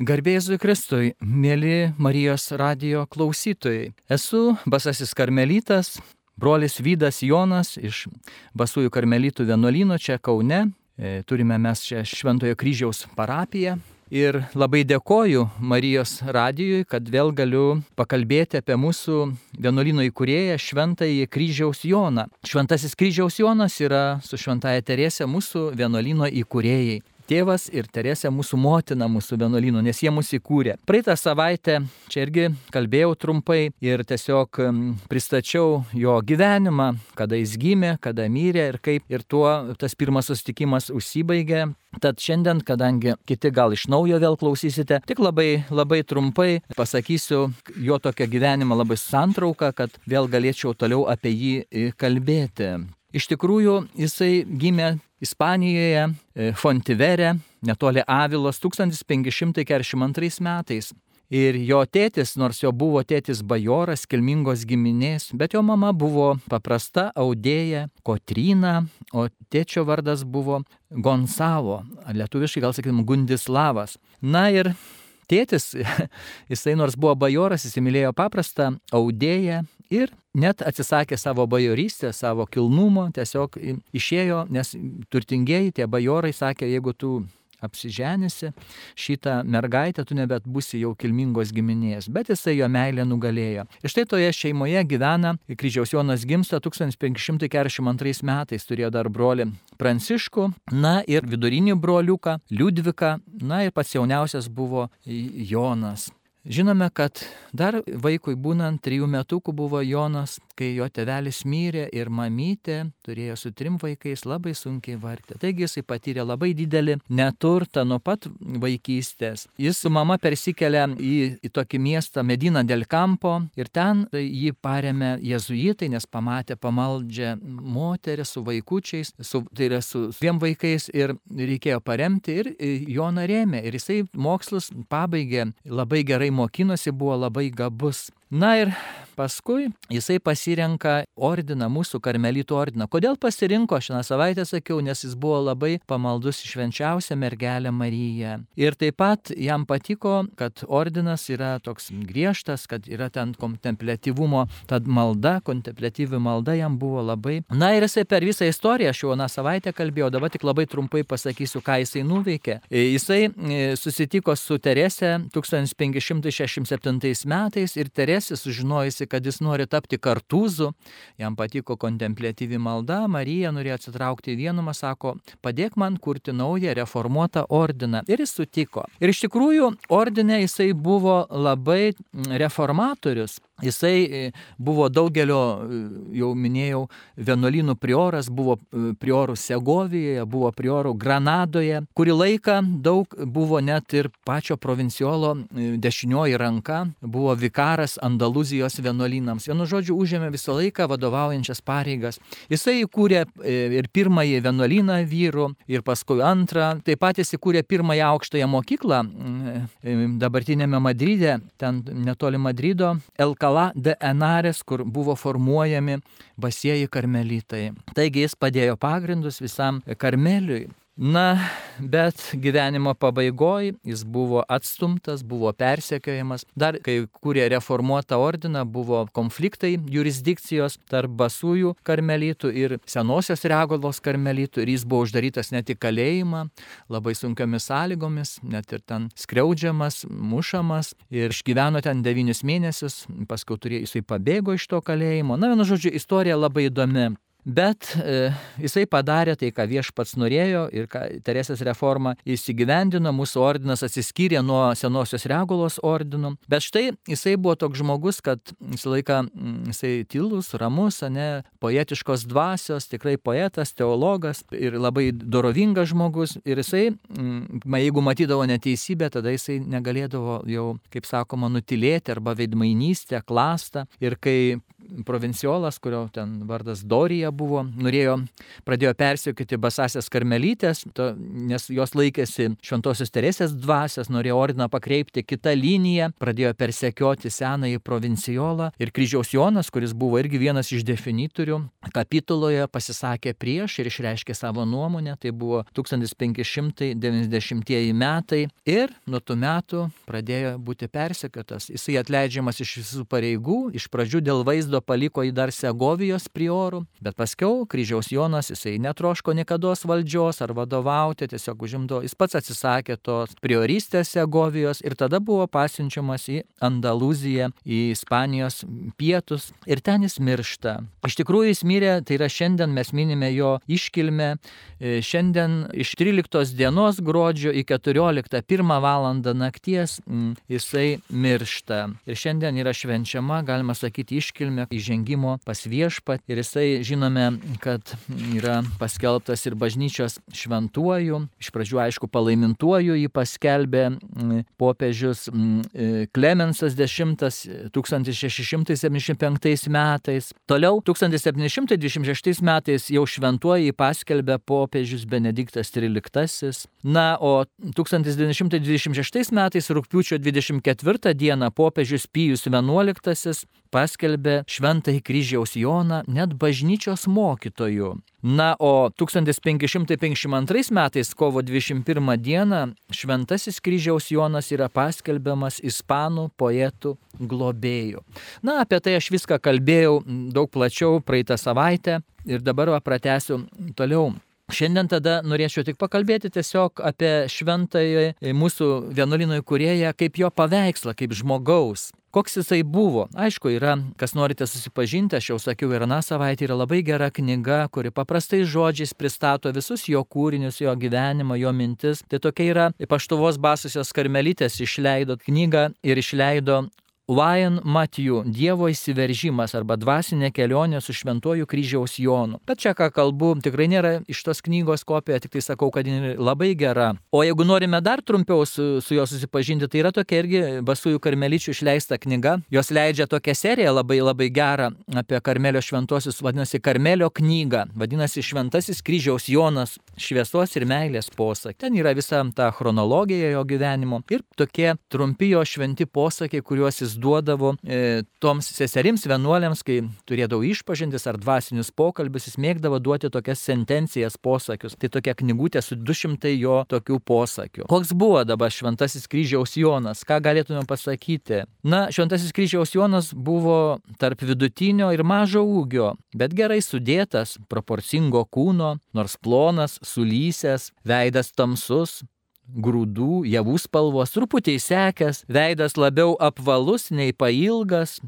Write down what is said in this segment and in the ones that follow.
Garbėzui Kristui, mėly Marijos radio klausytojai. Esu Basasis Karmelitas, brolis Vydas Jonas iš Basųjų Karmelitų vienuolyno čia Kaune. E, turime mes čia Šventojo kryžiaus parapiją. Ir labai dėkoju Marijos radijui, kad vėl galiu pakalbėti apie mūsų vienuolino įkūrėją Šventąjį kryžiaus Joną. Šventasis kryžiaus Jonas yra su Šventaja Teresė mūsų vienuolino įkūrėjai tėvas ir Teresė mūsų motina mūsų vienuolynų, nes jie mūsų įkūrė. Praeitą savaitę čia irgi kalbėjau trumpai ir tiesiog pristačiau jo gyvenimą, kada jis gimė, kada mirė ir kaip ir tuo tas pirmas susitikimas užsibaigė. Tad šiandien, kadangi kiti gal iš naujo vėl klausysite, tik labai, labai trumpai pasakysiu jo tokią gyvenimą labai santrauką, kad vėl galėčiau toliau apie jį kalbėti. Iš tikrųjų, jisai gimė Ispanijoje, e, Fontivere, netoli Avilos 1542 metais. Ir jo tėtis, nors jo buvo tėtis bajoras, kilmingos giminės, bet jo mama buvo paprasta audėja Kotryna, o tėčio vardas buvo Gonzalo, lietuviškai gal sakytum Gundislavas. Na ir tėtis, jisai nors buvo bajoras, įsimylėjo paprastą audėją ir net atsisakė savo bajorystės, savo kilnumo, tiesiog išėjo, nes turtingieji tie bajorai sakė, jeigu tu apsiženysi šitą mergaitę, tu nebet būsi jau kilmingos giminės, bet jisai jo meilę nugalėjo. Ir štai toje šeimoje gyvena, kryžiaus Jonas gimsta 1542 metais, turėjo dar brolį Pranciškų, na ir vidurinį broliuką Liudviką, na ir pats jauniausias buvo Jonas. Žinome, kad dar vaikui būnant trijų metukų buvo Jonas, kai jo tevelis myrė ir mamytė turėjo su trim vaikais labai sunkiai vargti. Taigi jisai patyrė labai didelį neturtą nuo pat vaikystės. Jis su mama persikelia į, į tokį miestą Mediną del Campo ir ten jį paremė jezuitai, nes pamatė pamaldžią moterį su vaikučiais, su, tai yra su dviem vaikais ir reikėjo paremti ir Joną rėmė. Ir jisai mokslus pabaigė labai gerai mokinosi, buvo labai gabus. Na ir paskui jisai pasirenka ordiną, mūsų karmelitų ordiną. Kodėl pasirinko, šią savaitę sakiau, nes jis buvo labai pamaldus švenčiausią mergelę Mariją. Ir taip pat jam patiko, kad ordinas yra toks griežtas, kad yra ten kontemplatyvumo, tad malda, kontemplatyvi malda jam buvo labai. Na ir jisai per visą istoriją, aš jau aną savaitę kalbėjau, dabar tik labai trumpai pasakysiu, ką jisai nuveikė. Jisai e, susitiko su Terese 1567 metais ir Terese Teresė sužinojusi, kad jis nori tapti kartūzu, jam patiko kontemplatyvi malda, Marija norėjo atsitraukti į vienumą, sako, padėk man kurti naują reformuotą ordiną. Ir jis sutiko. Ir iš tikrųjų, ordinė jisai buvo labai reformatorius. Jisai e, buvo daugelio, e, jau minėjau, vienuolynų prioras, buvo e, priorų Segovijoje, buvo priorų Granadoje. Kurį laiką daug buvo net ir pačio provinciolo dešinioji ranka, buvo vikaras Andaluzijos vienuolynams. Vienu žodžiu, užėmė visą laiką vadovaujančias pareigas. Jisai įkūrė ir pirmąjį vienuolyną vyrų, ir paskui antrą. Taip pat jis įkūrė pirmąją aukštąją mokyklą dabartinėme Madride, ten netoli Madrido, Elkala de Enares, kur buvo formuojami basieji karmelitai. Taigi jis padėjo pagrindus visam karmeliui. Na, bet gyvenimo pabaigoje jis buvo atstumtas, buvo persekiojamas. Dar kai kūrė reformuotą ordiną, buvo konfliktai jurisdikcijos tarp basųjų karmelytų ir senosios regolos karmelytų. Ir jis buvo uždarytas net į kalėjimą, labai sunkiamis sąlygomis, net ir ten skriaudžiamas, mušamas. Ir išgyveno ten devynis mėnesius, paskui turėjo, jisai pabėgo iš to kalėjimo. Na, vienu žodžiu, istorija labai įdomi. Bet e, jisai padarė tai, ką viešpats norėjo ir ką Teresės reforma įsigyvendino, mūsų ordinas atsiskyrė nuo senosios regulos ordinų. Bet štai jisai buvo toks žmogus, kad visą laiką mm, jisai tylus, ramus, ne, poetiškos dvasios, tikrai poetas, teologas ir labai dorovingas žmogus. Ir jisai, mm, jeigu matydavo neteisybę, tada jisai negalėdavo jau, kaip sakoma, nutilėti arba veidmainystę, klastą. Ir kai provinciolas, kurio ten vardas Dorija buvo, norėjo, pradėjo persiekyti basasias karmelytės, to, nes jos laikėsi šventosios Teresės dvasios, norėjo ordiną pakreipti kitą liniją, pradėjo persekioti senąjį provinciolą ir kryžiaus Jonas, kuris buvo irgi vienas iš definitorių, kapituloje pasisakė prieš ir išreiškė savo nuomonę, tai buvo 1590 metai ir nuo tų metų pradėjo būti persekiotas. Jisai atleidžiamas iš visų pareigų, iš pradžių dėl vaizdo paliko į dar Segovijos priorų, bet paskiau kryžiaus Jonas jisai netroško niekada valdžios ar vadovauti, tiesiog užimdo, jis pats atsisakė tos priorystės Segovijos ir tada buvo pasiunčiamas į Andaluziją, į Ispanijos pietus ir ten jis miršta. Iš tikrųjų jis mirė, tai yra šiandien mes minime jo iškilmę, e, šiandien iš 13 dienos gruodžio į 14, 1 val. nakties jisai miršta. Ir šiandien yra švenčiama, galima sakyti, iškilmė įžengimo pas viešpat. Ir jisai žinome, kad yra paskelbtas ir bažnyčios šventuoju. Iš pradžių, aišku, palaimintuoju jį paskelbė popiežius e, Klemensas X 1675 metais. Toliau 1726 metais jau šventuoju jį paskelbė popiežius Benediktas XIII. Na, o 1926 metais rūpiučio 24 dieną popiežius Pijus XI paskelbė šventąjį kryžiaus Joną net bažnyčios mokytoju. Na, o 1552 metais kovo 21 dieną šventasis kryžiaus Jonas yra paskelbiamas ispanų poetų globėjų. Na, apie tai aš viską kalbėjau daug plačiau praeitą savaitę ir dabar pratęsiu toliau. Šiandien tada norėčiau tik pakalbėti tiesiog apie šventąjį mūsų vienuolino įkūrėją, kaip jo paveikslą, kaip žmogaus. Koks jisai buvo? Aišku, yra, kas norite susipažinti, aš jau sakiau ir aną savaitę, yra labai gera knyga, kuri paprastai žodžiais pristato visus jo kūrinius, jo gyvenimą, jo mintis. Tai tokia yra paštuvos basusios karmelytės išleido knygą ir išleido Lion Matthew - Dievo įsiveržimas arba dvasinė kelionė su šventuoju kryžiaus Jonu. Bet čia ką kalbu, tikrai nėra iš tos knygos kopija, tik tai sakau, kad ji labai gera. O jeigu norime dar trumpiau su, su juo susipažinti, tai yra tokia irgi Basųjų karmelyčių išleista knyga. Jos leidžia tokią seriją labai labai gerą apie Karmelio šventuosius, vadinasi Karmelio knyga, vadinasi Šventasis kryžiaus Jonas, šviesos ir meilės posakiai. Ten yra visa ta chronologija jo gyvenimo ir tokie trumpi jo šventi posakiai, kuriuos jis duodavo e, toms seserims, vienuoliams, kai turėdavo išpažintis ar dvasinius pokalbius, jis mėgdavo duoti tokias sentencijas posakius. Tai tokia knygutė su 200 jo tokių posakių. Koks buvo dabar Šventasis kryžiaus Jonas? Ką galėtume pasakyti? Na, Šventasis kryžiaus Jonas buvo tarp vidutinio ir mažo ūgio, bet gerai sudėtas, proporcingo kūno, nors plonas, sulysęs, veidas tamsus, grūdų, javų spalvos, truputį sekęs, veidas labiau apvalus nei pailgas,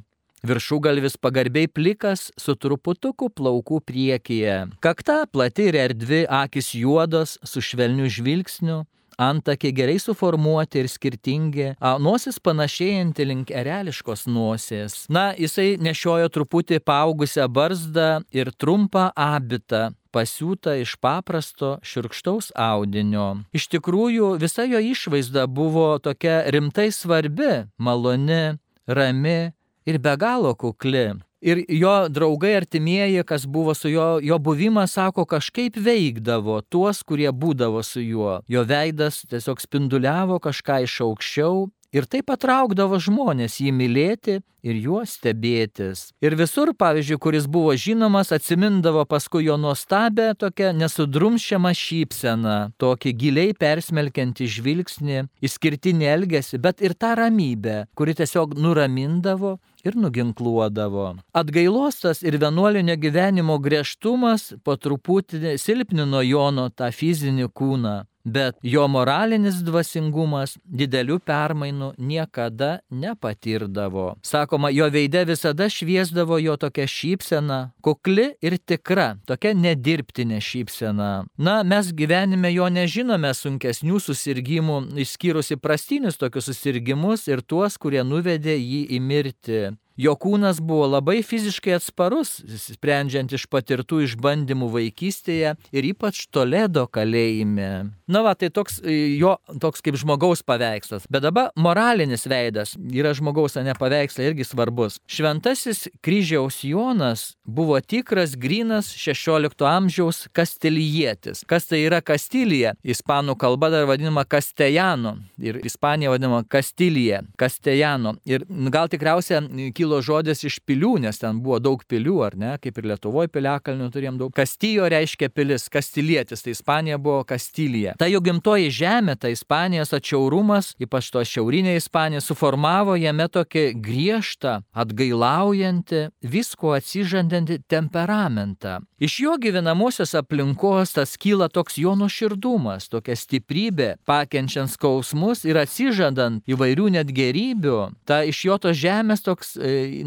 viršugalvis pagarbiai plikas su truputuku plaukų priekyje. Kakta plati ir erdvi, akis juodos su švelniu žvilgsniu, antakiai gerai suformuoti ir skirtingi, a, nosis panašėjanti link ereliškos nosies. Na, jisai nešiojo truputį paaugusią barzdą ir trumpą abitą, pasiūta iš paprasto širkštaus audinio. Iš tikrųjų, visa jo išvaizda buvo tokia rimtai svarbi, maloni, rami ir be galo kukli. Ir jo draugai artimieji, kas buvo su juo, jo buvimas, sako, kažkaip veikdavo tuos, kurie būdavo su juo. Jo veidas tiesiog spinduliavo kažką iš aukščiau Ir tai patraukdavo žmonės jį mylėti ir juo stebėtis. Ir visur, pavyzdžiui, kuris buvo žinomas, atsimindavo paskui jo nuostabę tokią nesudrumšiamą šypseną, tokį giliai persmelkiantį žvilgsnį, išskirtinį elgesį, bet ir tą ramybę, kuri tiesiog nuramindavo ir nuginkluodavo. Atgailostas ir vienuolinio gyvenimo griežtumas po truputį silpnino Jono tą fizinį kūną bet jo moralinis dvasingumas didelių permainų niekada nepatirdavo. Sakoma, jo veide visada šviesdavo jo tokia šypsena, kukli ir tikra, tokia nedirbtinė šypsena. Na, mes gyvenime jo nežinome sunkesnių susirgymų, išskyrus įprastinius tokius susirgymus ir tuos, kurie nuvedė jį į mirtį. Jo kūnas buvo labai fiziškai atsparus, sprendžiant iš patirtų išbandymų vaikystėje ir ypač Toledo kalėjime. Na va, tai toks jo toks kaip žmogaus paveikslas. Bet dabar moralinis veidas yra žmogaus, o ne paveikslai irgi svarbus. Šventasis kryžiaus Jonas buvo tikras, grinas 16 amžiaus kastilijietis. Kas tai yra Kastilija? Ispanų kalba dar vadinama Castellano ir Ispanija vadinama Kastilija, Castellano. Ir gal tikriausia kilo žodis iš pilių, nes ten buvo daug pilių, ar ne, kaip ir Lietuvoje piliakalnių turėjom daug. Kastijo reiškia pilis, kastilietis, tai Ispanija buvo Kastilija. Ta jo gimtoji žemė, ta Ispanijos atšiaurumas, ypač to šiaurinė Ispanija, suformavo jame tokį griežtą, atgailaujantį, visko atsižandantį temperamentą. Iš jo gyvenamosios aplinkos tas kyla toks jo nuoširdumas, tokia stiprybė, pakenčiant skausmus ir atsižadant įvairių net gerybių. Ta iš jo tos žemės toks,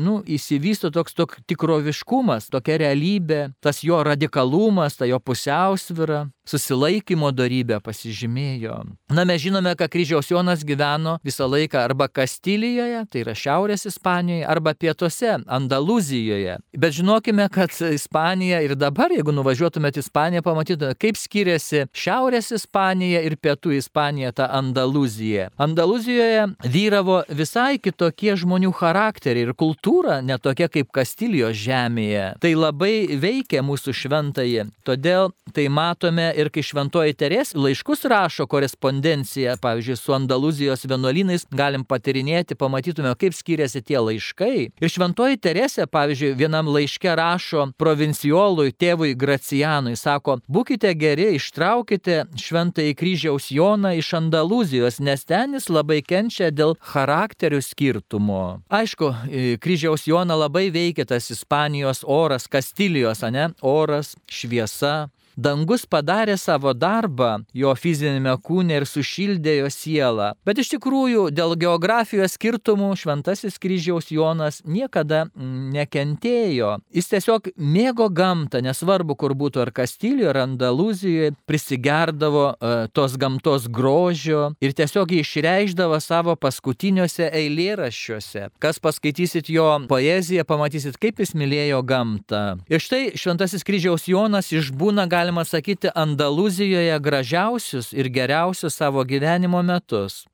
nu, įsivysto toks tok, tikroviškumas, tokia realybė, tas jo radikalumas, ta jo pusiausvyra, susilaikymo darybė pasižymėjo. Na, mes žinome, kad kryžiaus Jonas gyveno visą laiką arba Kastilijoje, tai yra Šiaurės Ispanijoje, arba pietuose, Andaluzijoje. Bet žinokime, kad Ispanija ir dabar, jeigu nuvažiuotumėte į Ispaniją, pamatytumėte, kaip skiriasi Šiaurės Ispanija ir Pietų Ispanija, ta Andaluzija. Andaluzijoje vyravo visai kitokie žmonių charakteriai ir kultūra, netokia kaip Kastilijos žemėje. Tai labai veikia mūsų šventąjį. Todėl tai matome ir kai šventoji Teres laiškus rašo korespondenciją, pavyzdžiui, su Andaluzijos vienuolynais, galim patirinėti, pamatytume, kaip skiriasi tie laiškai. Ir šventoji Teresė, pavyzdžiui, vienam laiške rašo provincijolui tėvui Gracijanui, sako, būkite geri, ištraukite šventąjį kryžiaus Joną iš Andaluzijos, nes ten jis labai kenčia dėl charakterių skirtumo. Aišku, kryžiaus Joną labai veikia tas Ispanijos oras, Kastilijos, ne? Oras, šviesa, Dangus padarė savo darbą jo fizinėme kūne ir sušildė jo sielą. Bet iš tikrųjų dėl geografijos skirtumų šventasis kryžiaus Jonas niekada nekentėjo. Jis tiesiog mėgo gamtą, nesvarbu, kur būtų ar Kastilijoje, ar Andalūzijoje, prisigerdavo uh, tos gamtos grožio ir tiesiog jį išreikšdavo savo paskutiniuose eilėraščiuose. Kas paskaitysit jo poeziją, pamatysit, kaip jis mylėjo gamtą. Ir štai šventasis kryžiaus Jonas išbūna gali galima sakyti, Andaluzijoje gražiausius ir geriausius savo gyvenimo metus.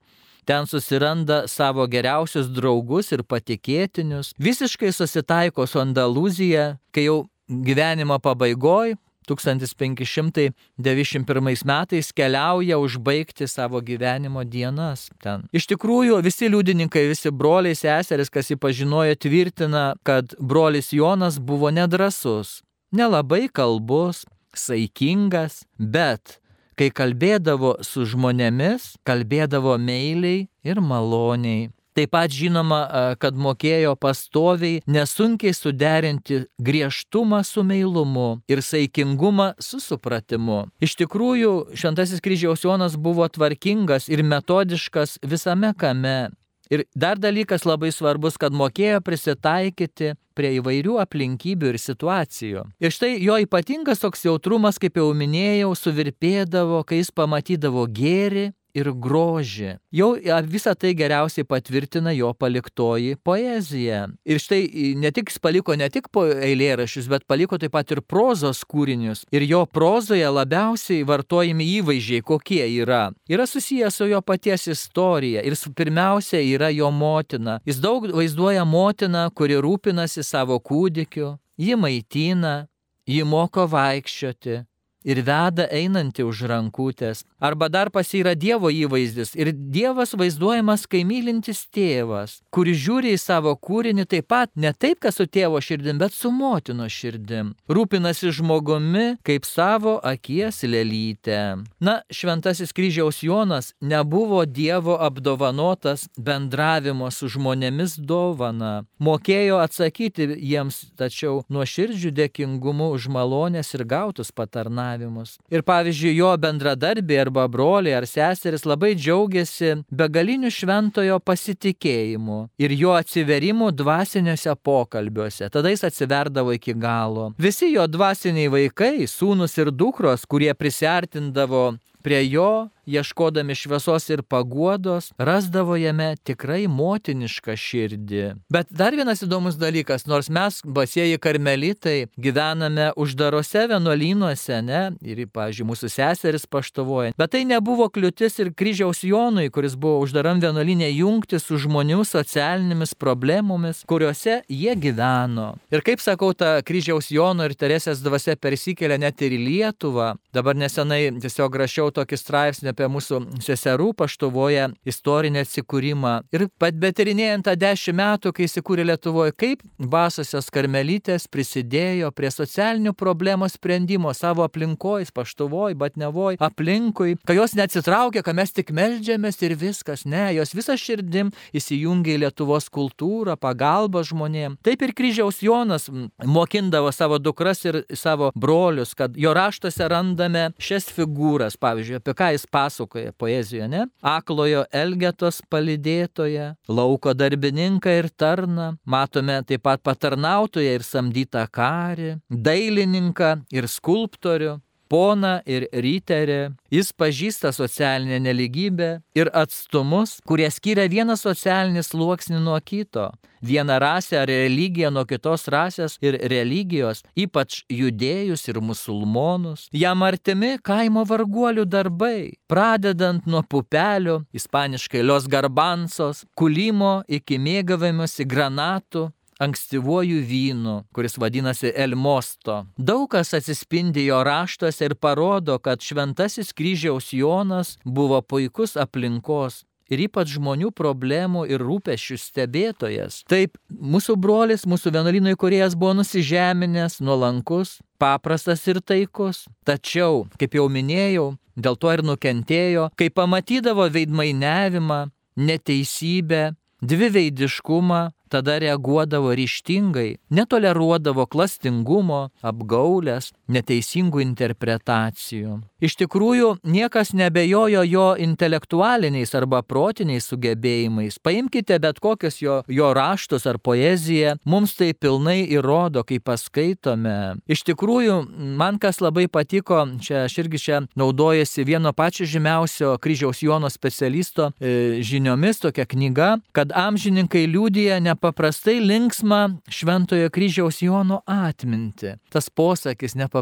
Ten susiranda savo geriausius draugus ir patikėtinius, visiškai susitaiko su Andalūzija, kai jau gyvenimo pabaigoj 1591 metais keliauja užbaigti savo gyvenimo dienas ten. Iš tikrųjų, visi liudininkai, visi broliai, seserys, kas jį pažinojo, tvirtina, kad brolis Jonas buvo nedrasus, nelabai kalbus, saikingas, bet kai kalbėdavo su žmonėmis, kalbėdavo meiliai ir maloniai. Taip pat žinoma, kad mokėjo pastoviai nesunkiai suderinti griežtumą su meilumu ir saikingumą su supratimu. Iš tikrųjų, Šventasis kryžiaus Jonas buvo tvarkingas ir metodiškas visame kame. Ir dar dalykas labai svarbus, kad mokėjo prisitaikyti prie įvairių aplinkybių ir situacijų. Ir štai jo ypatingas toks jautrumas, kaip jau minėjau, suvirpėdavo, kai jis pamatydavo gėri ir grožį. Jau visą tai geriausiai patvirtina jo paliktoji poezija. Ir štai ne tik jis paliko ne tik eilėrašius, bet paliko taip pat ir prozos kūrinius. Ir jo prozoje labiausiai vartojami įvaizdžiai, kokie yra. Yra susijęs su jo paties istorija ir pirmiausia yra jo motina. Jis daug vaizduoja motiną, kuri rūpinasi savo kūdikiu, jį maitina, jį moko vaikščioti, ir veda einantį už rankutės. Arba dar pas yra Dievo įvaizdis ir Dievas vaizduojamas kaip mylintis tėvas, kuris žiūri į savo kūrinį taip pat ne taip, kas su tėvo širdim, bet su motino širdim. Rūpinasi žmogumi kaip savo akies lelytę. Na, šventasis kryžiaus Jonas nebuvo Dievo apdovanotas bendravimo su žmonėmis dovana. Mokėjo atsakyti jiems, tačiau nuo širdžių dėkingumu už malonės ir gautus patarnavimus tarnavimus. Ir pavyzdžiui, jo bendradarbiai arba broliai ar seseris labai džiaugiasi begaliniu šventojo pasitikėjimu ir jo atsiverimu dvasiniuose pokalbiuose. Tada jis atsiverdavo iki galo. Visi jo dvasiniai vaikai, sūnus ir dukros, kurie prisartindavo prie jo, ieškodami šviesos ir paguodos, rasdavo jame tikrai motinišką širdį. Bet dar vienas įdomus dalykas, nors mes, basieji karmelitai, gyvename uždarose vienuolynuose, ne, ir, pavyzdžiui, mūsų seseris paštovoja, bet tai nebuvo kliūtis ir kryžiaus Jonui, kuris buvo uždaram vienuolynė, jungti su žmonių socialinėmis problemomis, kuriuose jie gyveno. Ir kaip sakau, ta kryžiaus Jono ir Teresės dvasia persikėlė net ir į Lietuvą. Dabar nesenai tiesiog rašiau tokį straipsnį apie mūsų seserų paštovoje istorinį atsikūrimą. Ir pat betirinėjant tą dešimt metų, kai įsikūrė Lietuvoje, kaip basosios karmelytės prisidėjo prie socialinių problemų sprendimo savo aplinkoje, paštovoje, batnevoje, aplinkui, kai jos neatsitraukė, kad mes tik melžiamės ir viskas. Ne, jos visą širdim įsijungė į Lietuvos kultūrą, pagalbą žmonėms. Taip ir kryžiaus Jonas mokindavo savo dukras ir savo brolius, kad jo raštuose randame šias figūras, pavyzdžiui, apie ką jis pasakoja poezijoje, ne? Aklojo Elgetos palidėtoje, lauko darbininką ir tarną, matome taip pat patarnautoją ir samdytą karį, dailininką ir skulptorių, poną ir ryterį. Jis pažįsta socialinę neligybę ir atstumus, kurie skiria vieną socialinį sluoksnį nuo kito, vieną rasę ar religiją nuo kitos rasės ir religijos, ypač judėjus ir musulmonus. Jam artimi kaimo varguolių darbai, pradedant nuo pupelio, ispaniškai los garbansos, kulimo iki mėgavimuose granatų ankstyvuoju vynu, kuris vadinasi Elmosto. Daug kas atsispindi jo raštuose ir parodo, kad šventasis kryžiaus Jonas buvo puikus aplinkos ir ypač žmonių problemų ir rūpešių stebėtojas. Taip, mūsų brolis, mūsų vienuolino įkurėjas buvo nusižeminęs, nuolankus, paprastas ir taikus. Tačiau, kaip jau minėjau, dėl to ir nukentėjo, kai pamatydavo veidmainiavimą, neteisybę, dviveidiškumą, tada reaguodavo ryštingai, netoleruodavo klastingumo, apgaulės, neteisingų interpretacijų. Iš tikrųjų, niekas nebejojo jo intelektualiniais arba protiniais sugebėjimais. Paimkite bet kokius jo, jo raštus ar poeziją, mums tai pilnai įrodo, kai paskaitome. Iš tikrųjų, man kas labai patiko, čia aš irgi čia naudojasi vieno pačio žymiausio kryžiaus Jono specialisto e, žiniomis tokia knyga, kad amžininkai liūdija ne nepaprastai linksmą Šventojo kryžiaus Jono atminti. Tas posakis nepaprastai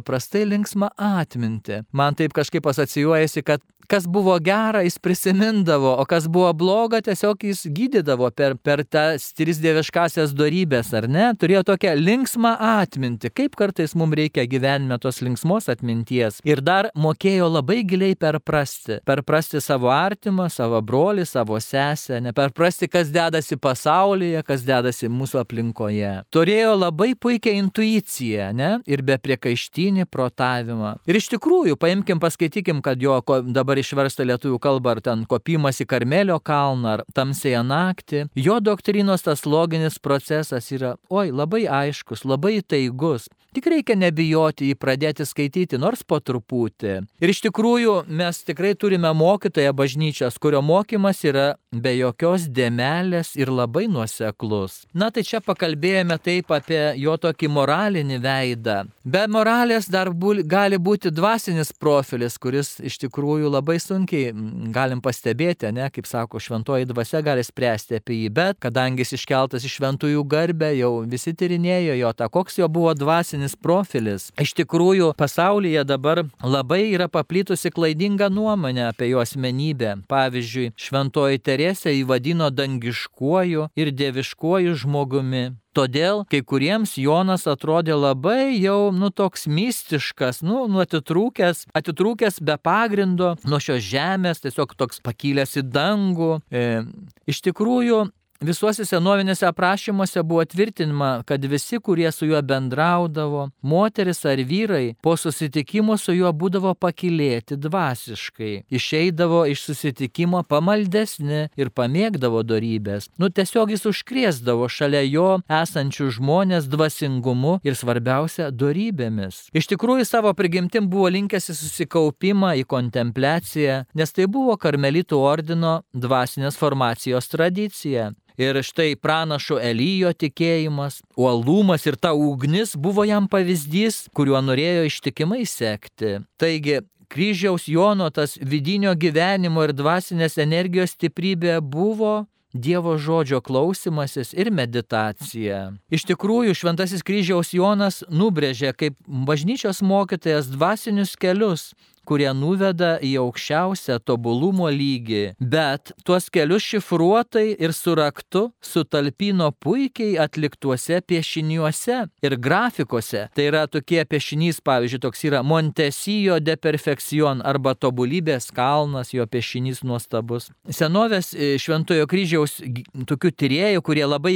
linksmą atminti. Man taip kažkaip asocijuojasi, kad kas buvo gera, jis prisimindavo, o kas buvo bloga, tiesiog jis gydydavo per, per tas tris dieviškasias darybės, ar ne? Turėjo tokią linksmą atmintį, kaip kartais mums reikia gyvenime tos linksmos atminties. Ir dar mokėjo labai giliai perprasti. Perprasti savo artimą, savo brolį, savo sesę, neperprasti, kas dedasi pasaulyje, kas dedasi mūsų aplinkoje. Turėjo labai puikią intuiciją, ne? Ir be priekaištinį protavimą. Ir iš tikrųjų, paimkim, paskaitykim, kad jo dabar išversta lietuvių kalba, ar ten kopimas į Karmelio kalną, ar tamsėje naktį. Jo doktrinos tas loginis procesas yra, oi, labai aiškus, labai taigus. Tik reikia nebijoti jį pradėti skaityti, nors po truputį. Ir iš tikrųjų mes tikrai turime mokytoją bažnyčios, kurio mokymas yra be jokios dėmelės ir labai nuoseklus. Na tai čia pakalbėjome taip apie jo tokį moralinį veidą. Be moralės dar bū, gali būti dvasinis profilis, kuris iš tikrųjų labai sunkiai galim pastebėti, ne, kaip sako, šventoji dvasia gali spręsti apie jį, bet kadangi jis iškeltas iš šventųjų garbę, jau visi tyrinėjo jo tą, koks jo buvo dvasinis profilis. Iš tikrųjų, pasaulyje dabar labai yra paplitusi klaidinga nuomonė apie jo asmenybę. Pavyzdžiui, šventoji Teresė įvadino dangiškuoju ir dieviškuoju žmogumi. Todėl kai kuriems Jonas atrodė labai jau, nu, toks mistiškas, nu, nu atitrūkęs, atitrūkęs be pagrindo nuo šios žemės, tiesiog toks pakilęs į dangų. E, iš tikrųjų, Visuose senovinėse aprašymuose buvo tvirtinama, kad visi, kurie su juo bendraudavo, moteris ar vyrai, po susitikimo su juo būdavo pakilėti dvasiškai, išeidavo iš susitikimo pamaldesni ir pamėgdavo darybės. Nu tiesiog jis užkrėsdavo šalia jo esančių žmonės dvasingumu ir svarbiausia darybėmis. Iš tikrųjų savo prigimtim buvo linkęs į susikaupimą, į kontempliaciją, nes tai buvo karmelitų ordino dvasinės formacijos tradicija. Ir štai pranašo Elyjo tikėjimas, uolumas ir ta ugnis buvo jam pavyzdys, kuriuo norėjo ištikimai sekti. Taigi, kryžiaus Jono tas vidinio gyvenimo ir dvasinės energijos stiprybė buvo Dievo žodžio klausimasis ir meditacija. Iš tikrųjų, Šventasis kryžiaus Jonas nubrėžė kaip bažnyčios mokytojas dvasinius kelius, kurie nuveda į aukščiausią tobulumo lygį, bet tuos kelius šifruotai ir su raktu sutalpino puikiai atliktuose piešiniuose ir grafikuose. Tai yra tokie piešinys, pavyzdžiui, toks yra Montesijo de perfekcion arba tobulybės kalnas, jo piešinys nuostabus. Senovės e, Šventojo kryžiaus tokių tyriejų, kurie labai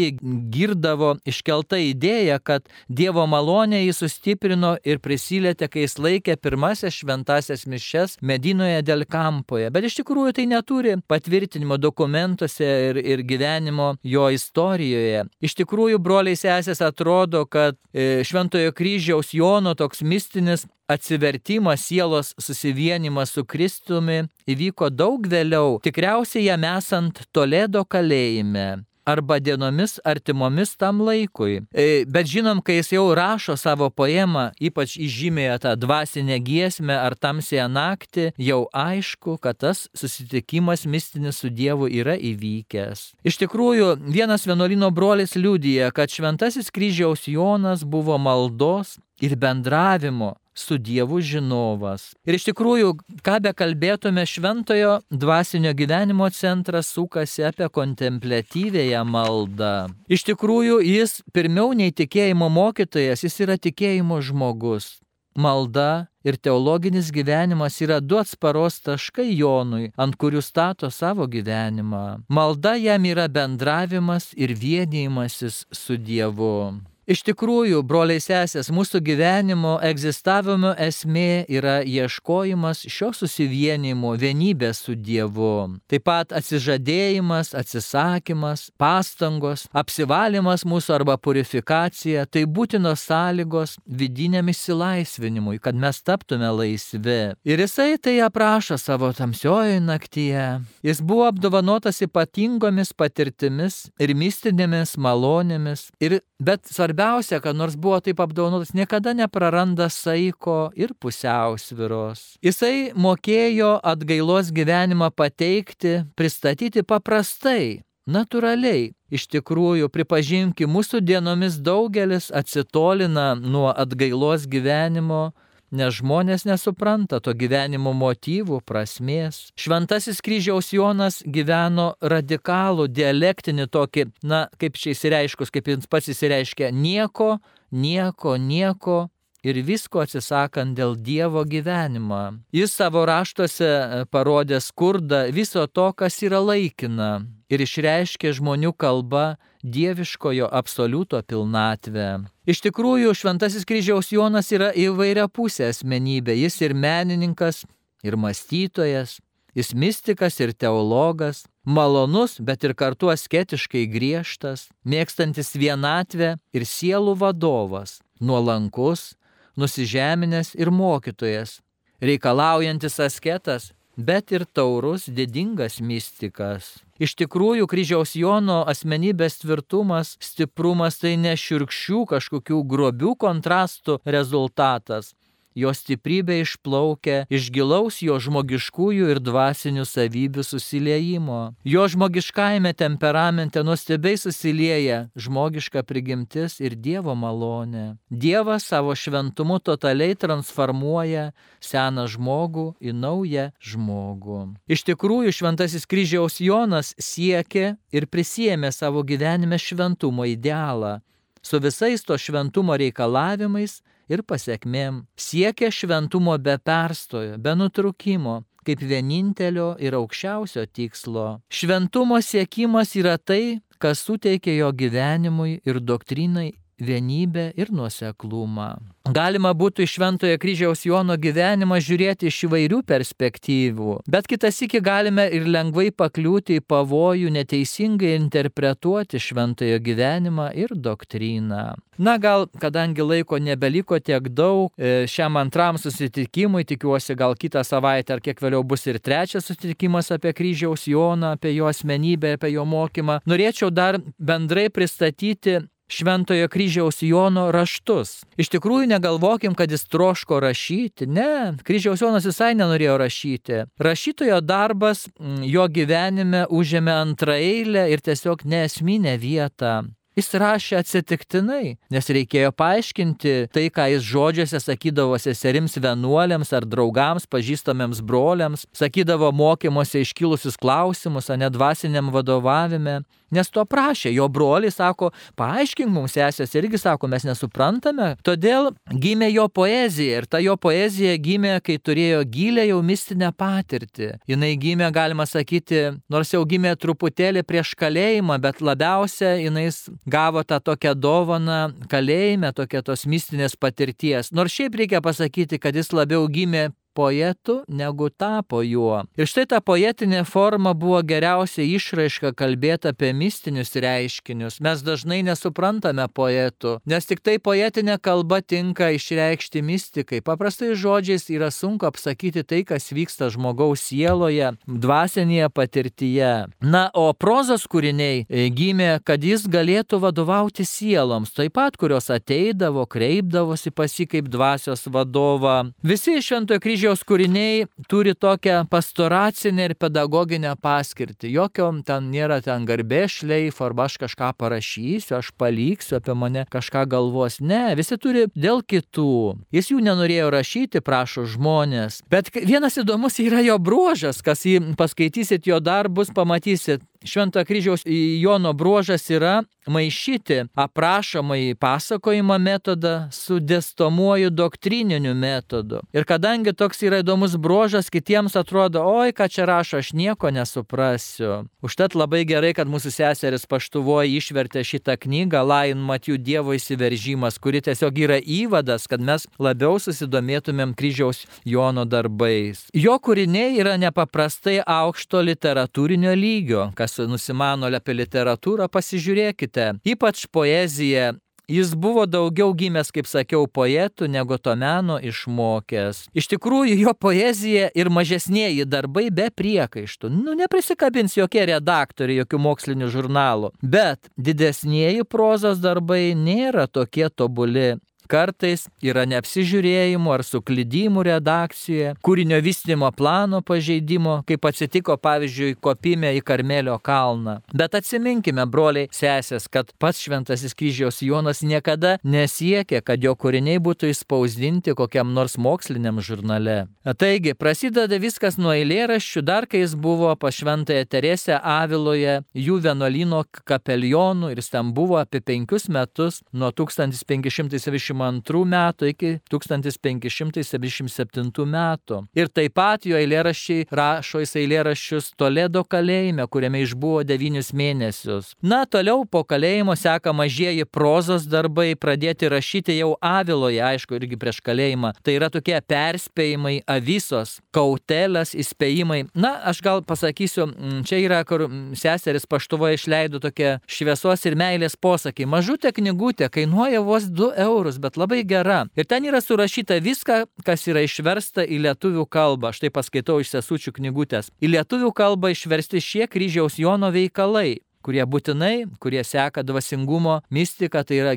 girdavo iškeltą idėją, kad Dievo malonė jį sustiprino ir prisilietė, kai jis laikė pirmasias šventasias šventas mišes Medinoje dėl Kampoje, bet iš tikrųjų tai neturi patvirtinimo dokumentuose ir, ir gyvenimo jo istorijoje. Iš tikrųjų, broliai sesės atrodo, kad e, Šventojo kryžiaus Jono toks mistinis atsivertimas, sielos susivienimas su Kristumi įvyko daug vėliau, tikriausiai jam esant Toledo kalėjime arba dienomis artimomis tam laikui. E, bet žinom, kai jis jau rašo savo poemą, ypač įžymėję tą dvasinę giesmę ar tamsėją naktį, jau aišku, kad tas susitikimas mistinis su Dievu yra įvykęs. Iš tikrųjų, vienas vienuolino brolis liūdija, kad šventasis kryžiaus Jonas buvo maldos ir bendravimo su Dievu žinovas. Ir iš tikrųjų, ką be kalbėtume, šventojo dvasinio gyvenimo centras sukasi apie kontemplatyvėją maldą. Iš tikrųjų, jis pirmiau nei tikėjimo mokytojas, jis yra tikėjimo žmogus. Malda ir teologinis gyvenimas yra du atsparos taškai Jonui, ant kurių stato savo gyvenimą. Malda jam yra bendravimas ir vienijimasis su Dievu. Iš tikrųjų, broliai sesės, mūsų gyvenimo egzistavimo esmė yra ieškojimas šio susivienimo, vienybės su Dievu. Taip pat atsižadėjimas, atsisakymas, pastangos, apsivalymas mūsų arba purifikacija - tai būtinos sąlygos vidiniam išsilaisvinimui, kad mes taptume laisvi. Ir jisai tai aprašo savo tamsiojoje naktyje. Jis buvo apdovanotas ypatingomis patirtimis ir mistinėmis malonėmis. Ir, bet svarbiausia, svarbiausia, kad nors buvo taip apdaunotas, niekada nepraranda saiko ir pusiausviros. Jisai mokėjo atgailos gyvenimą pateikti, pristatyti paprastai, natūraliai. Iš tikrųjų, pripažinkim, mūsų dienomis daugelis atsitolina nuo atgailos gyvenimo, nes žmonės nesupranta to gyvenimo motyvų, prasmės. Šventasis kryžiaus Jonas gyveno radikalų, dialektinį tokį, na, kaip čia įsireiškus, kaip jis pats įsireiškia, nieko, nieko, nieko ir visko atsisakant dėl Dievo gyvenimą. Jis savo raštuose e, parodė skurdą viso to, kas yra laikina ir išreiškė žmonių kalba dieviškojo absoliuto pilnatvę. Iš tikrųjų, Šventasis kryžiaus Jonas yra įvairia pusė asmenybė. Jis ir menininkas, ir mąstytojas, jis mystikas ir teologas, malonus, bet ir kartu asketiškai griežtas, mėgstantis vienatvę ir sielų vadovas, nuolankus, nusižeminęs ir mokytojas, reikalaujantis asketas, bet ir taurus didingas mystikas. Iš tikrųjų, kryžiaus Jono asmenybės tvirtumas, stiprumas tai ne širkščių kažkokių grobių kontrastų rezultatas, jo stiprybė išplaukia iš gilaus jo žmogiškųjų ir dvasinių savybių susiliejimo. Jo žmogiškajame temperamente nuostabiai susilieja žmogiška prigimtis ir Dievo malonė. Dievas savo šventumu totaliai transformuoja seną žmogų į naują žmogų. Iš tikrųjų, šventasis kryžiaus Jonas siekė ir prisėmė savo gyvenime šventumo idealą su visais to šventumo reikalavimais ir pasiekmėm. Siekia šventumo be perstojo, be nutrukimo, kaip vienintelio ir aukščiausio tikslo. Šventumo siekimas yra tai, kas suteikia jo gyvenimui ir doktrinai vienybę ir nuoseklumą. Galima būtų iš Šventojo kryžiaus Jono gyvenimą žiūrėti iš įvairių perspektyvų, bet kitas iki galime ir lengvai pakliūti į pavojų neteisingai interpretuoti Šventojo gyvenimą ir doktriną. Na gal, kadangi laiko nebeliko tiek daug, e, šiam antram susitikimui, tikiuosi gal kitą savaitę ar kiek vėliau bus ir trečias susitikimas apie kryžiaus Joną, apie jo asmenybę, apie jo mokymą, norėčiau dar bendrai pristatyti Šventojo kryžiaus Jono raštus. Iš tikrųjų negalvokim, kad jis troško rašyti. Ne, kryžiaus Jonas visai nenorėjo rašyti. Rašytojo darbas mm, jo gyvenime užėmė antrą eilę ir tiesiog nesminę vietą. Jis rašė atsitiktinai, nes reikėjo paaiškinti tai, ką jis žodžiuose sakydavo seserims vienuoliams ar draugams, pažįstamiems broliams, sakydavo mokymuose iškilusius klausimus, o ne dvasiniam vadovavime. Nes to prašė, jo broliai sako, paaiškink mums sesės irgi sako, mes nesuprantame. Todėl gimė jo poezija ir ta jo poezija gimė, kai turėjo gilę jau mistinę patirtį. Jis gimė, galima sakyti, nors jau gimė truputėlį prieš kalėjimą, bet labiausia jinai gavo tą tokią dovaną kalėjime, tokią tos mistinės patirties. Nors šiaip reikia pasakyti, kad jis labiau gimė poetu, negu tapo juo. Ir štai ta poetinė forma buvo geriausia išraiška kalbėti apie mistinius reiškinius. Mes dažnai nesuprantame poetų, nes tik tai poetinė kalba tinka išreikšti mystikai. Paprastai žodžiais yra sunku apsakyti tai, kas vyksta žmogaus sieloje, dvasinėje patirtyje. Na, o prozos kūriniai e, gimė, kad jis galėtų vadovauti sieloms, taip pat kurios ateidavo, kreipdavosi pasi kaip dvasios vadovą. Visi šventojo kryžiaus kryžiaus kūriniai turi tokią pastoracinę ir pedagoginę paskirtį. Jokio ten nėra ten garbė šleif, arba aš kažką parašysiu, aš paliksiu apie mane kažką galvos. Ne, visi turi dėl kitų. Jis jų nenorėjo rašyti, prašo žmonės. Bet vienas įdomus yra jo bruožas, kas jį paskaitysit jo darbus, pamatysit. Švento kryžiaus Jono bruožas yra maišyti aprašomąjį pasakojimo metodą su dėstomuoju doktrininiu metodu. Ir kadangi toks yra įdomus bruožas, kitiems atrodo, oi, ką čia rašo, aš nieko nesuprasiu. Užtat labai gerai, kad mūsų seseris paštuvoje išvertė šitą knygą Lain Matijų Dievo įsiveržimas, kuri tiesiog yra įvadas, kad mes labiau susidomėtumėm kryžiaus Jono darbais. Jo kūriniai yra nepaprastai aukšto literatūrinio lygio. Kas nusimano apie literatūrą, pasižiūrėkite ypač poeziją, Jis buvo daugiau gimęs, kaip sakiau, poetų negu to meno išmokęs. Iš tikrųjų, jo poezija ir mažesnėji darbai be priekaištų. Nu, neprisikabins jokie redaktoriai, jokių mokslinių žurnalų. Bet didesnėji prozos darbai nėra tokie tobuli. Kartais yra neapsižiūrėjimų ar suklydimų redakcijoje, kūrinio vystimo plano pažeidimo, kaip atsitiko pavyzdžiui kopime į Karmelio kalną. Bet atsiminkime, broliai, sesės, kad pats Šventasis kryžiaus Jonas niekada nesiekė, kad jo kūriniai būtų įspausdinti kokiam nors moksliniam žurnale. Taigi, prasideda viskas nuo eilėraščių, dar kai jis buvo pas Šventąją Teresę Aviloje, jų vienuolino kapelionų ir jis ten buvo apie penkius metus nuo 1570 1572 metų iki 1577 metų. Ir taip pat jo eilėraščiai rašo jis eilėraščius Toledo kalėjime, kuriame išbuvo devynius mėnesius. Na, toliau po kalėjimo seka mažieji prozos darbai, pradėti rašyti jau Aviloje, aišku, irgi prieš kalėjimą. Tai yra tokie perspėjimai, avisos, kautelės, įspėjimai. Na, aš gal pasakysiu, čia yra, kur seseris paštuvoje išleido tokie šviesos ir meilės posakiai. Mažutė knygutė kainuoja vos 2 eurus, bet labai gera. Ir ten yra surašyta viską, kas yra išversta į lietuvių kalbą. Štai paskaitau iš sesučių knygutės. Į lietuvių kalbą išversti šie kryžiaus Jono veikalai kurie būtinai, kurie seka dvasingumo mistiką, tai yra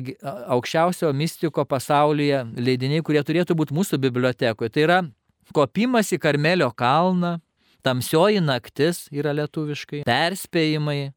aukščiausio mistiko pasaulyje leidiniai, kurie turėtų būti mūsų bibliotekoje. Tai yra kopimas į Karmelio kalną, tamsioji naktis yra lietuviškai, perspėjimai,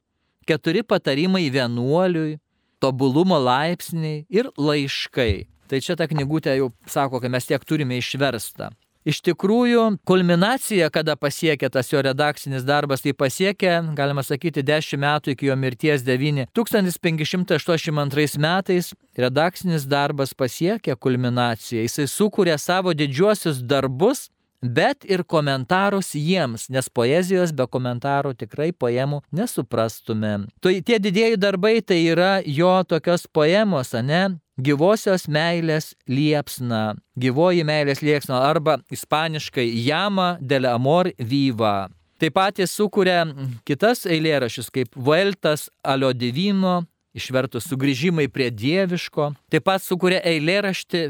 keturi patarimai vienuoliui, tobulumo laipsniai ir laiškai. Tai čia ta knygutė jau sako, kad mes tiek turime išverstą. Iš tikrųjų, kulminacija, kada pasiekė tas jo redakcinis darbas, tai pasiekė, galima sakyti, 10 metų iki jo mirties 9. 1582 metais redakcinis darbas pasiekė kulminaciją. Jisai sukūrė savo didžiuosius darbus bet ir komentarus jiems, nes poezijos be komentarų tikrai poemų nesuprastume. Tai tie didieji darbai tai yra jo tokios poemos, ne? Gyvosios meilės liepsna, gyvoji meilės liepsna arba ispaniškai jama del amor viva. Taip pat jis sukuria kitas eilėrašius kaip Vueltas alio divino, išvertus sugrįžimai prie dieviško. Taip pat sukuria eilėraštį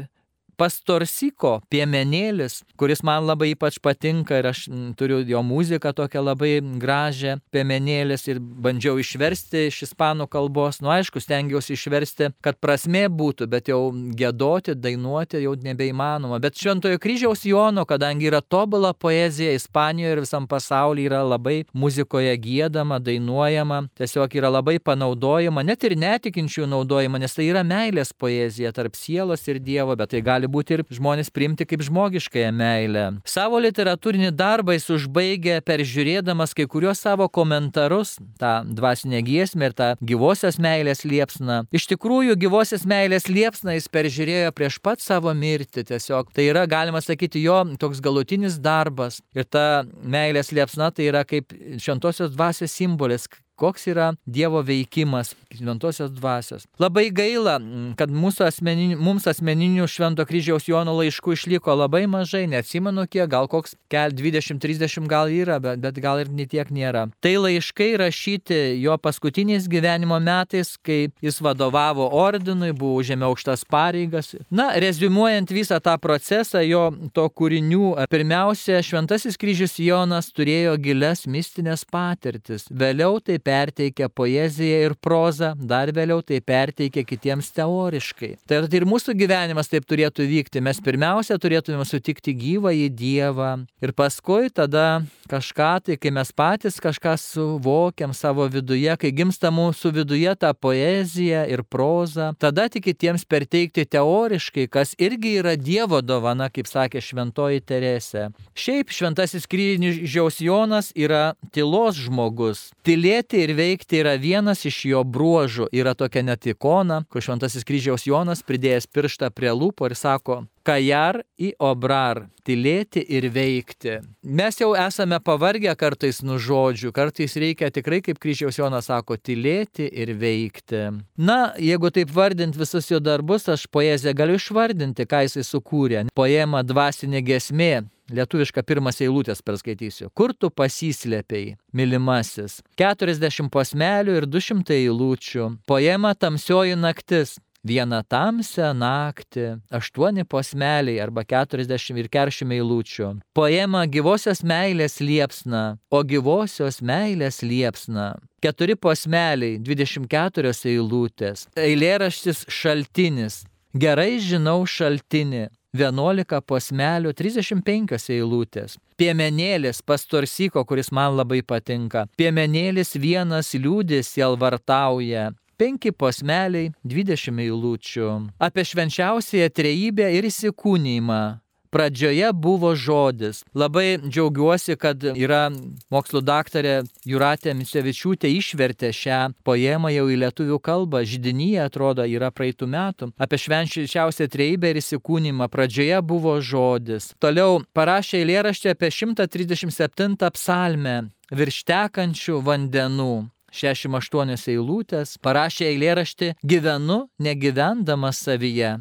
Pastorsiko piemenėlis, kuris man labai ypač patinka ir aš turiu jo muziką tokią labai gražią, piemenėlis ir bandžiau išversti iš ispanų kalbos. Nu aišku, stengiausi išversti, kad prasme būtų, bet jau gėdoti, dainuoti jau nebeįmanoma. Bet Šventojo kryžiaus Jono, kadangi yra tobula poezija Ispanijoje ir visam pasaulyje yra labai muzikoje gėdama, dainuojama, tiesiog yra labai panaudojama, net ir netikinčių naudojama, nes tai yra meilės poezija tarp sielos ir Dievo, bet tai gali būti ir žmonės priimti kaip žmogiškąją meilę. Savo literatūrinį darbą jis užbaigė peržiūrėdamas kai kuriuos savo komentarus, tą dvasinę giesmę ir tą gyvosios meilės liepsną. Iš tikrųjų, gyvosios meilės liepsną jis peržiūrėjo prieš pat savo mirtį. Tiesiog tai yra, galima sakyti, jo toks galutinis darbas. Ir ta meilės liepsna tai yra kaip šventosios dvasios simbolis, koks yra Dievo veikimas, šventosios dvasios. Labai gaila, kad asmeninių, mums asmeninių Švento kryžiaus Jono laiškų išliko labai mažai, neatsimenu kiek, gal koks kel 20-30 gal yra, bet, bet gal ir netiek nėra. Tai laiškai rašyti jo paskutiniais gyvenimo metais, kai jis vadovavo ordinui, buvo užėmė aukštas pareigas. Na, rezumuojant visą tą procesą jo to kūrinių, pirmiausia, Šventasis kryžius Jonas turėjo gilias mistinės patirtis. Vėliau tai perteikia poeziją ir prozą, dar vėliau tai perteikia kitiems teoriškai. Tai ir mūsų gyvenimas taip turėtų vykti. Mes pirmiausia turėtume sutikti gyvą į Dievą ir paskui tada kažką tai, kai mes patys kažką suvokiam savo viduje, kai gimsta mūsų viduje ta poezija ir proza, tada tik kitiems perteikti teoriškai, kas irgi yra Dievo dovana, kaip sakė šventoji Teresė. Šiaip šventasis kryžiaus Jonas yra tylos žmogus. Tylėti ir veikti yra vienas iš jo bruožų. Yra tokia net ikona, kur šventasis kryžiaus Jonas pridėjęs pirštą prie lūpo ir sako, kajar į obrar - tylėti ir veikti. Mes jau esame pavargę kartais nuo žodžių, kartais reikia tikrai, kaip kryžiaus Jonas sako, tylėti ir veikti. Na, jeigu taip vardint visus jo darbus, aš poeziją galiu išvardinti, ką jisai sukūrė. Poema dvasinė gesmė Lietuvišką pirmas eilutės perskaitysiu. Kur tu pasislėpiai, mylimasis? 40 posmelių ir 200 eilučių. Poema Tamsioji naktis. Vieną tamsią naktį, aštuoni posmeliai arba 40 ir 40 eilučių. Poema gyvosios meilės liepsna, o gyvosios meilės liepsna. Keturi posmeliai, 24 eilutės. Eilėraštis šaltinis. Gerai žinau šaltinį, 11 posmelių, 35 eilutės. Piemenėlis pastorsyko, kuris man labai patinka. Piemenėlis vienas liūdės jelvartauja. Penki posmeliai, 20 eilučių. Apie švenčiausiąją trejybę ir įsikūnymą pradžioje buvo žodis. Labai džiaugiuosi, kad yra mokslo daktarė Juratė Misevičiūtė išvertė šią poemą jau į lietuvių kalbą. Židinyje atrodo yra praeitų metų. Apie švenčiausią treibę ir įsikūnymą pradžioje buvo žodis. Toliau parašė eilėraštį apie 137 psalmę virš tekančių vandenų. 68 eilutės, parašė eilėraštį Gyvenu negyvendamas savyje.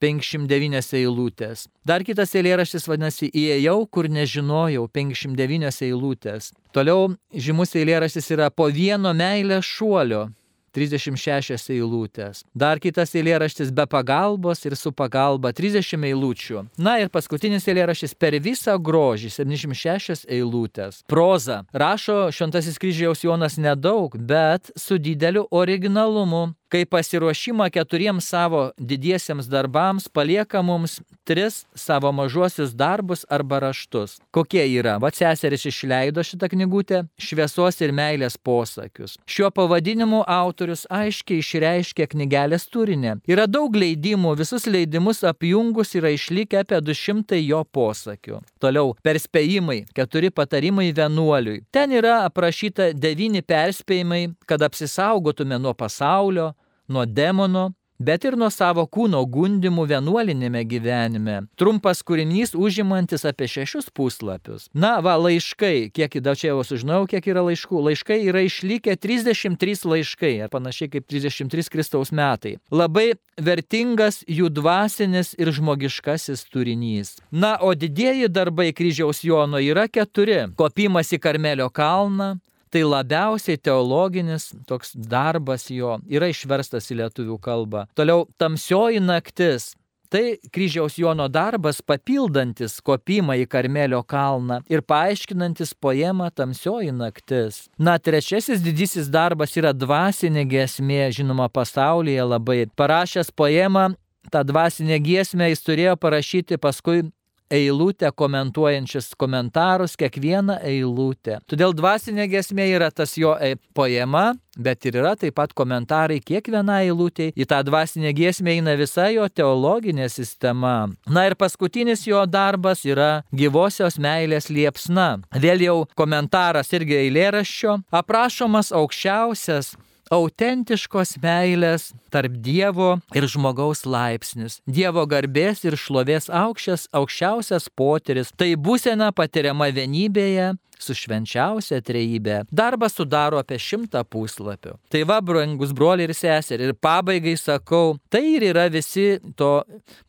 59 eilutės. Dar kitas eilėraštis vadinasi Įėjau, kur nežinojau, 59 eilutės. Toliau žymus eilėraštis yra po vieno meilės šuolio, 36 eilutės. Dar kitas eilėraštis be pagalbos ir su pagalba 30 eilučių. Na ir paskutinis eilėraštis per visą grožį 76 eilutės. Proza. Rašo Šventasis kryžiaus Jonas nedaug, bet su dideliu originalumu kaip pasiruošimą keturiems savo didiesiems darbams palieka mums tris savo mažuosius darbus arba raštus. Kokie yra? Va seseris išleido šitą knygutę Šviesos ir meilės posakius. Šiuo pavadinimu autorius aiškiai išreiškia knygelės turinį. Yra daug leidimų, visus leidimus apjungus yra išlikę apie 200 jo posakių. Toliau, perspėjimai, keturi patarimai vienuoliui. Ten yra aprašyta devyni perspėjimai, kad apsisaugotume nuo pasaulio, nuo demono, bet ir nuo savo kūno gundimų vienuolinėme gyvenime. Trumpas kūrinys užimantis apie šešius puslapius. Na, va, laiškai, kiek įdau čia jau sužinojau, kiek yra laiškų. Laiškai yra išlikę 33 laiškai, ar panašiai kaip 33 Kristaus metai. Labai vertingas jų dvasinis ir žmogiškasis turinys. Na, o didieji darbai kryžiaus Jono yra keturi. Kopimas į Karmelio kalną, tai labiausiai teologinis toks darbas jo yra išverstas į lietuvių kalbą. Toliau tamsioji naktis. Tai kryžiaus Jono darbas papildantis kopimą į Karmelio kalną ir paaiškinantis poemą Tamsioji naktis. Na, trečiasis didysis darbas yra dvasinė giesmė, žinoma, pasaulyje labai. Parašęs poemą tą dvasinę giesmę jis turėjo parašyti paskui eilutę komentuojančius komentarus, kiekvieną eilutę. Todėl dvasinė gesmė yra tas jo e, poema, bet ir yra taip pat komentarai kiekvieną eilutę. Į tą dvasinę giesmę eina visa jo teologinė sistema. Na ir paskutinis jo darbas yra gyvosios meilės liepsna. Vėl jau komentaras irgi eilėraščio aprašomas aukščiausias autentiškos meilės tarp Dievo ir žmogaus laipsnis. Dievo garbės ir šlovės aukščias, aukščiausias potyris. Tai būsena patiriama vienybėje su švenčiausia trejybė. Darbas sudaro apie šimtą puslapių. Tai va, brangus broliai ir seserį. Ir pabaigai sakau, tai ir yra visi to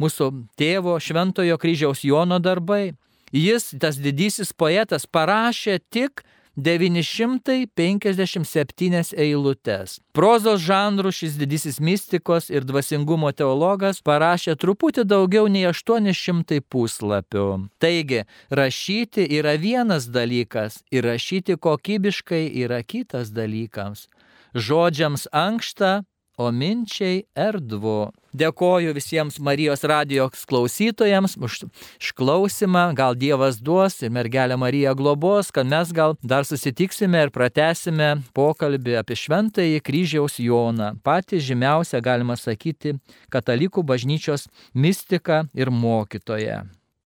mūsų tėvo Šventojo kryžiaus Jono darbai. Jis, tas didysis poetas, parašė tik 957 eilutes. Prozos žanrų šis didysis mystikos ir dvasingumo teologas parašė truputį daugiau nei 800 puslapių. Taigi, rašyti yra vienas dalykas ir rašyti kokybiškai yra kitas dalykas. Žodžiams ankšta, o minčiai erdvu. Dėkoju visiems Marijos radijos klausytojams už išklausimą, gal Dievas duos ir mergelė Marija globos, kad mes gal dar susitiksime ir pratesime pokalbį apie šventąjį kryžiaus Joną, patį žymiausią, galima sakyti, katalikų bažnyčios mystiką ir mokytoją.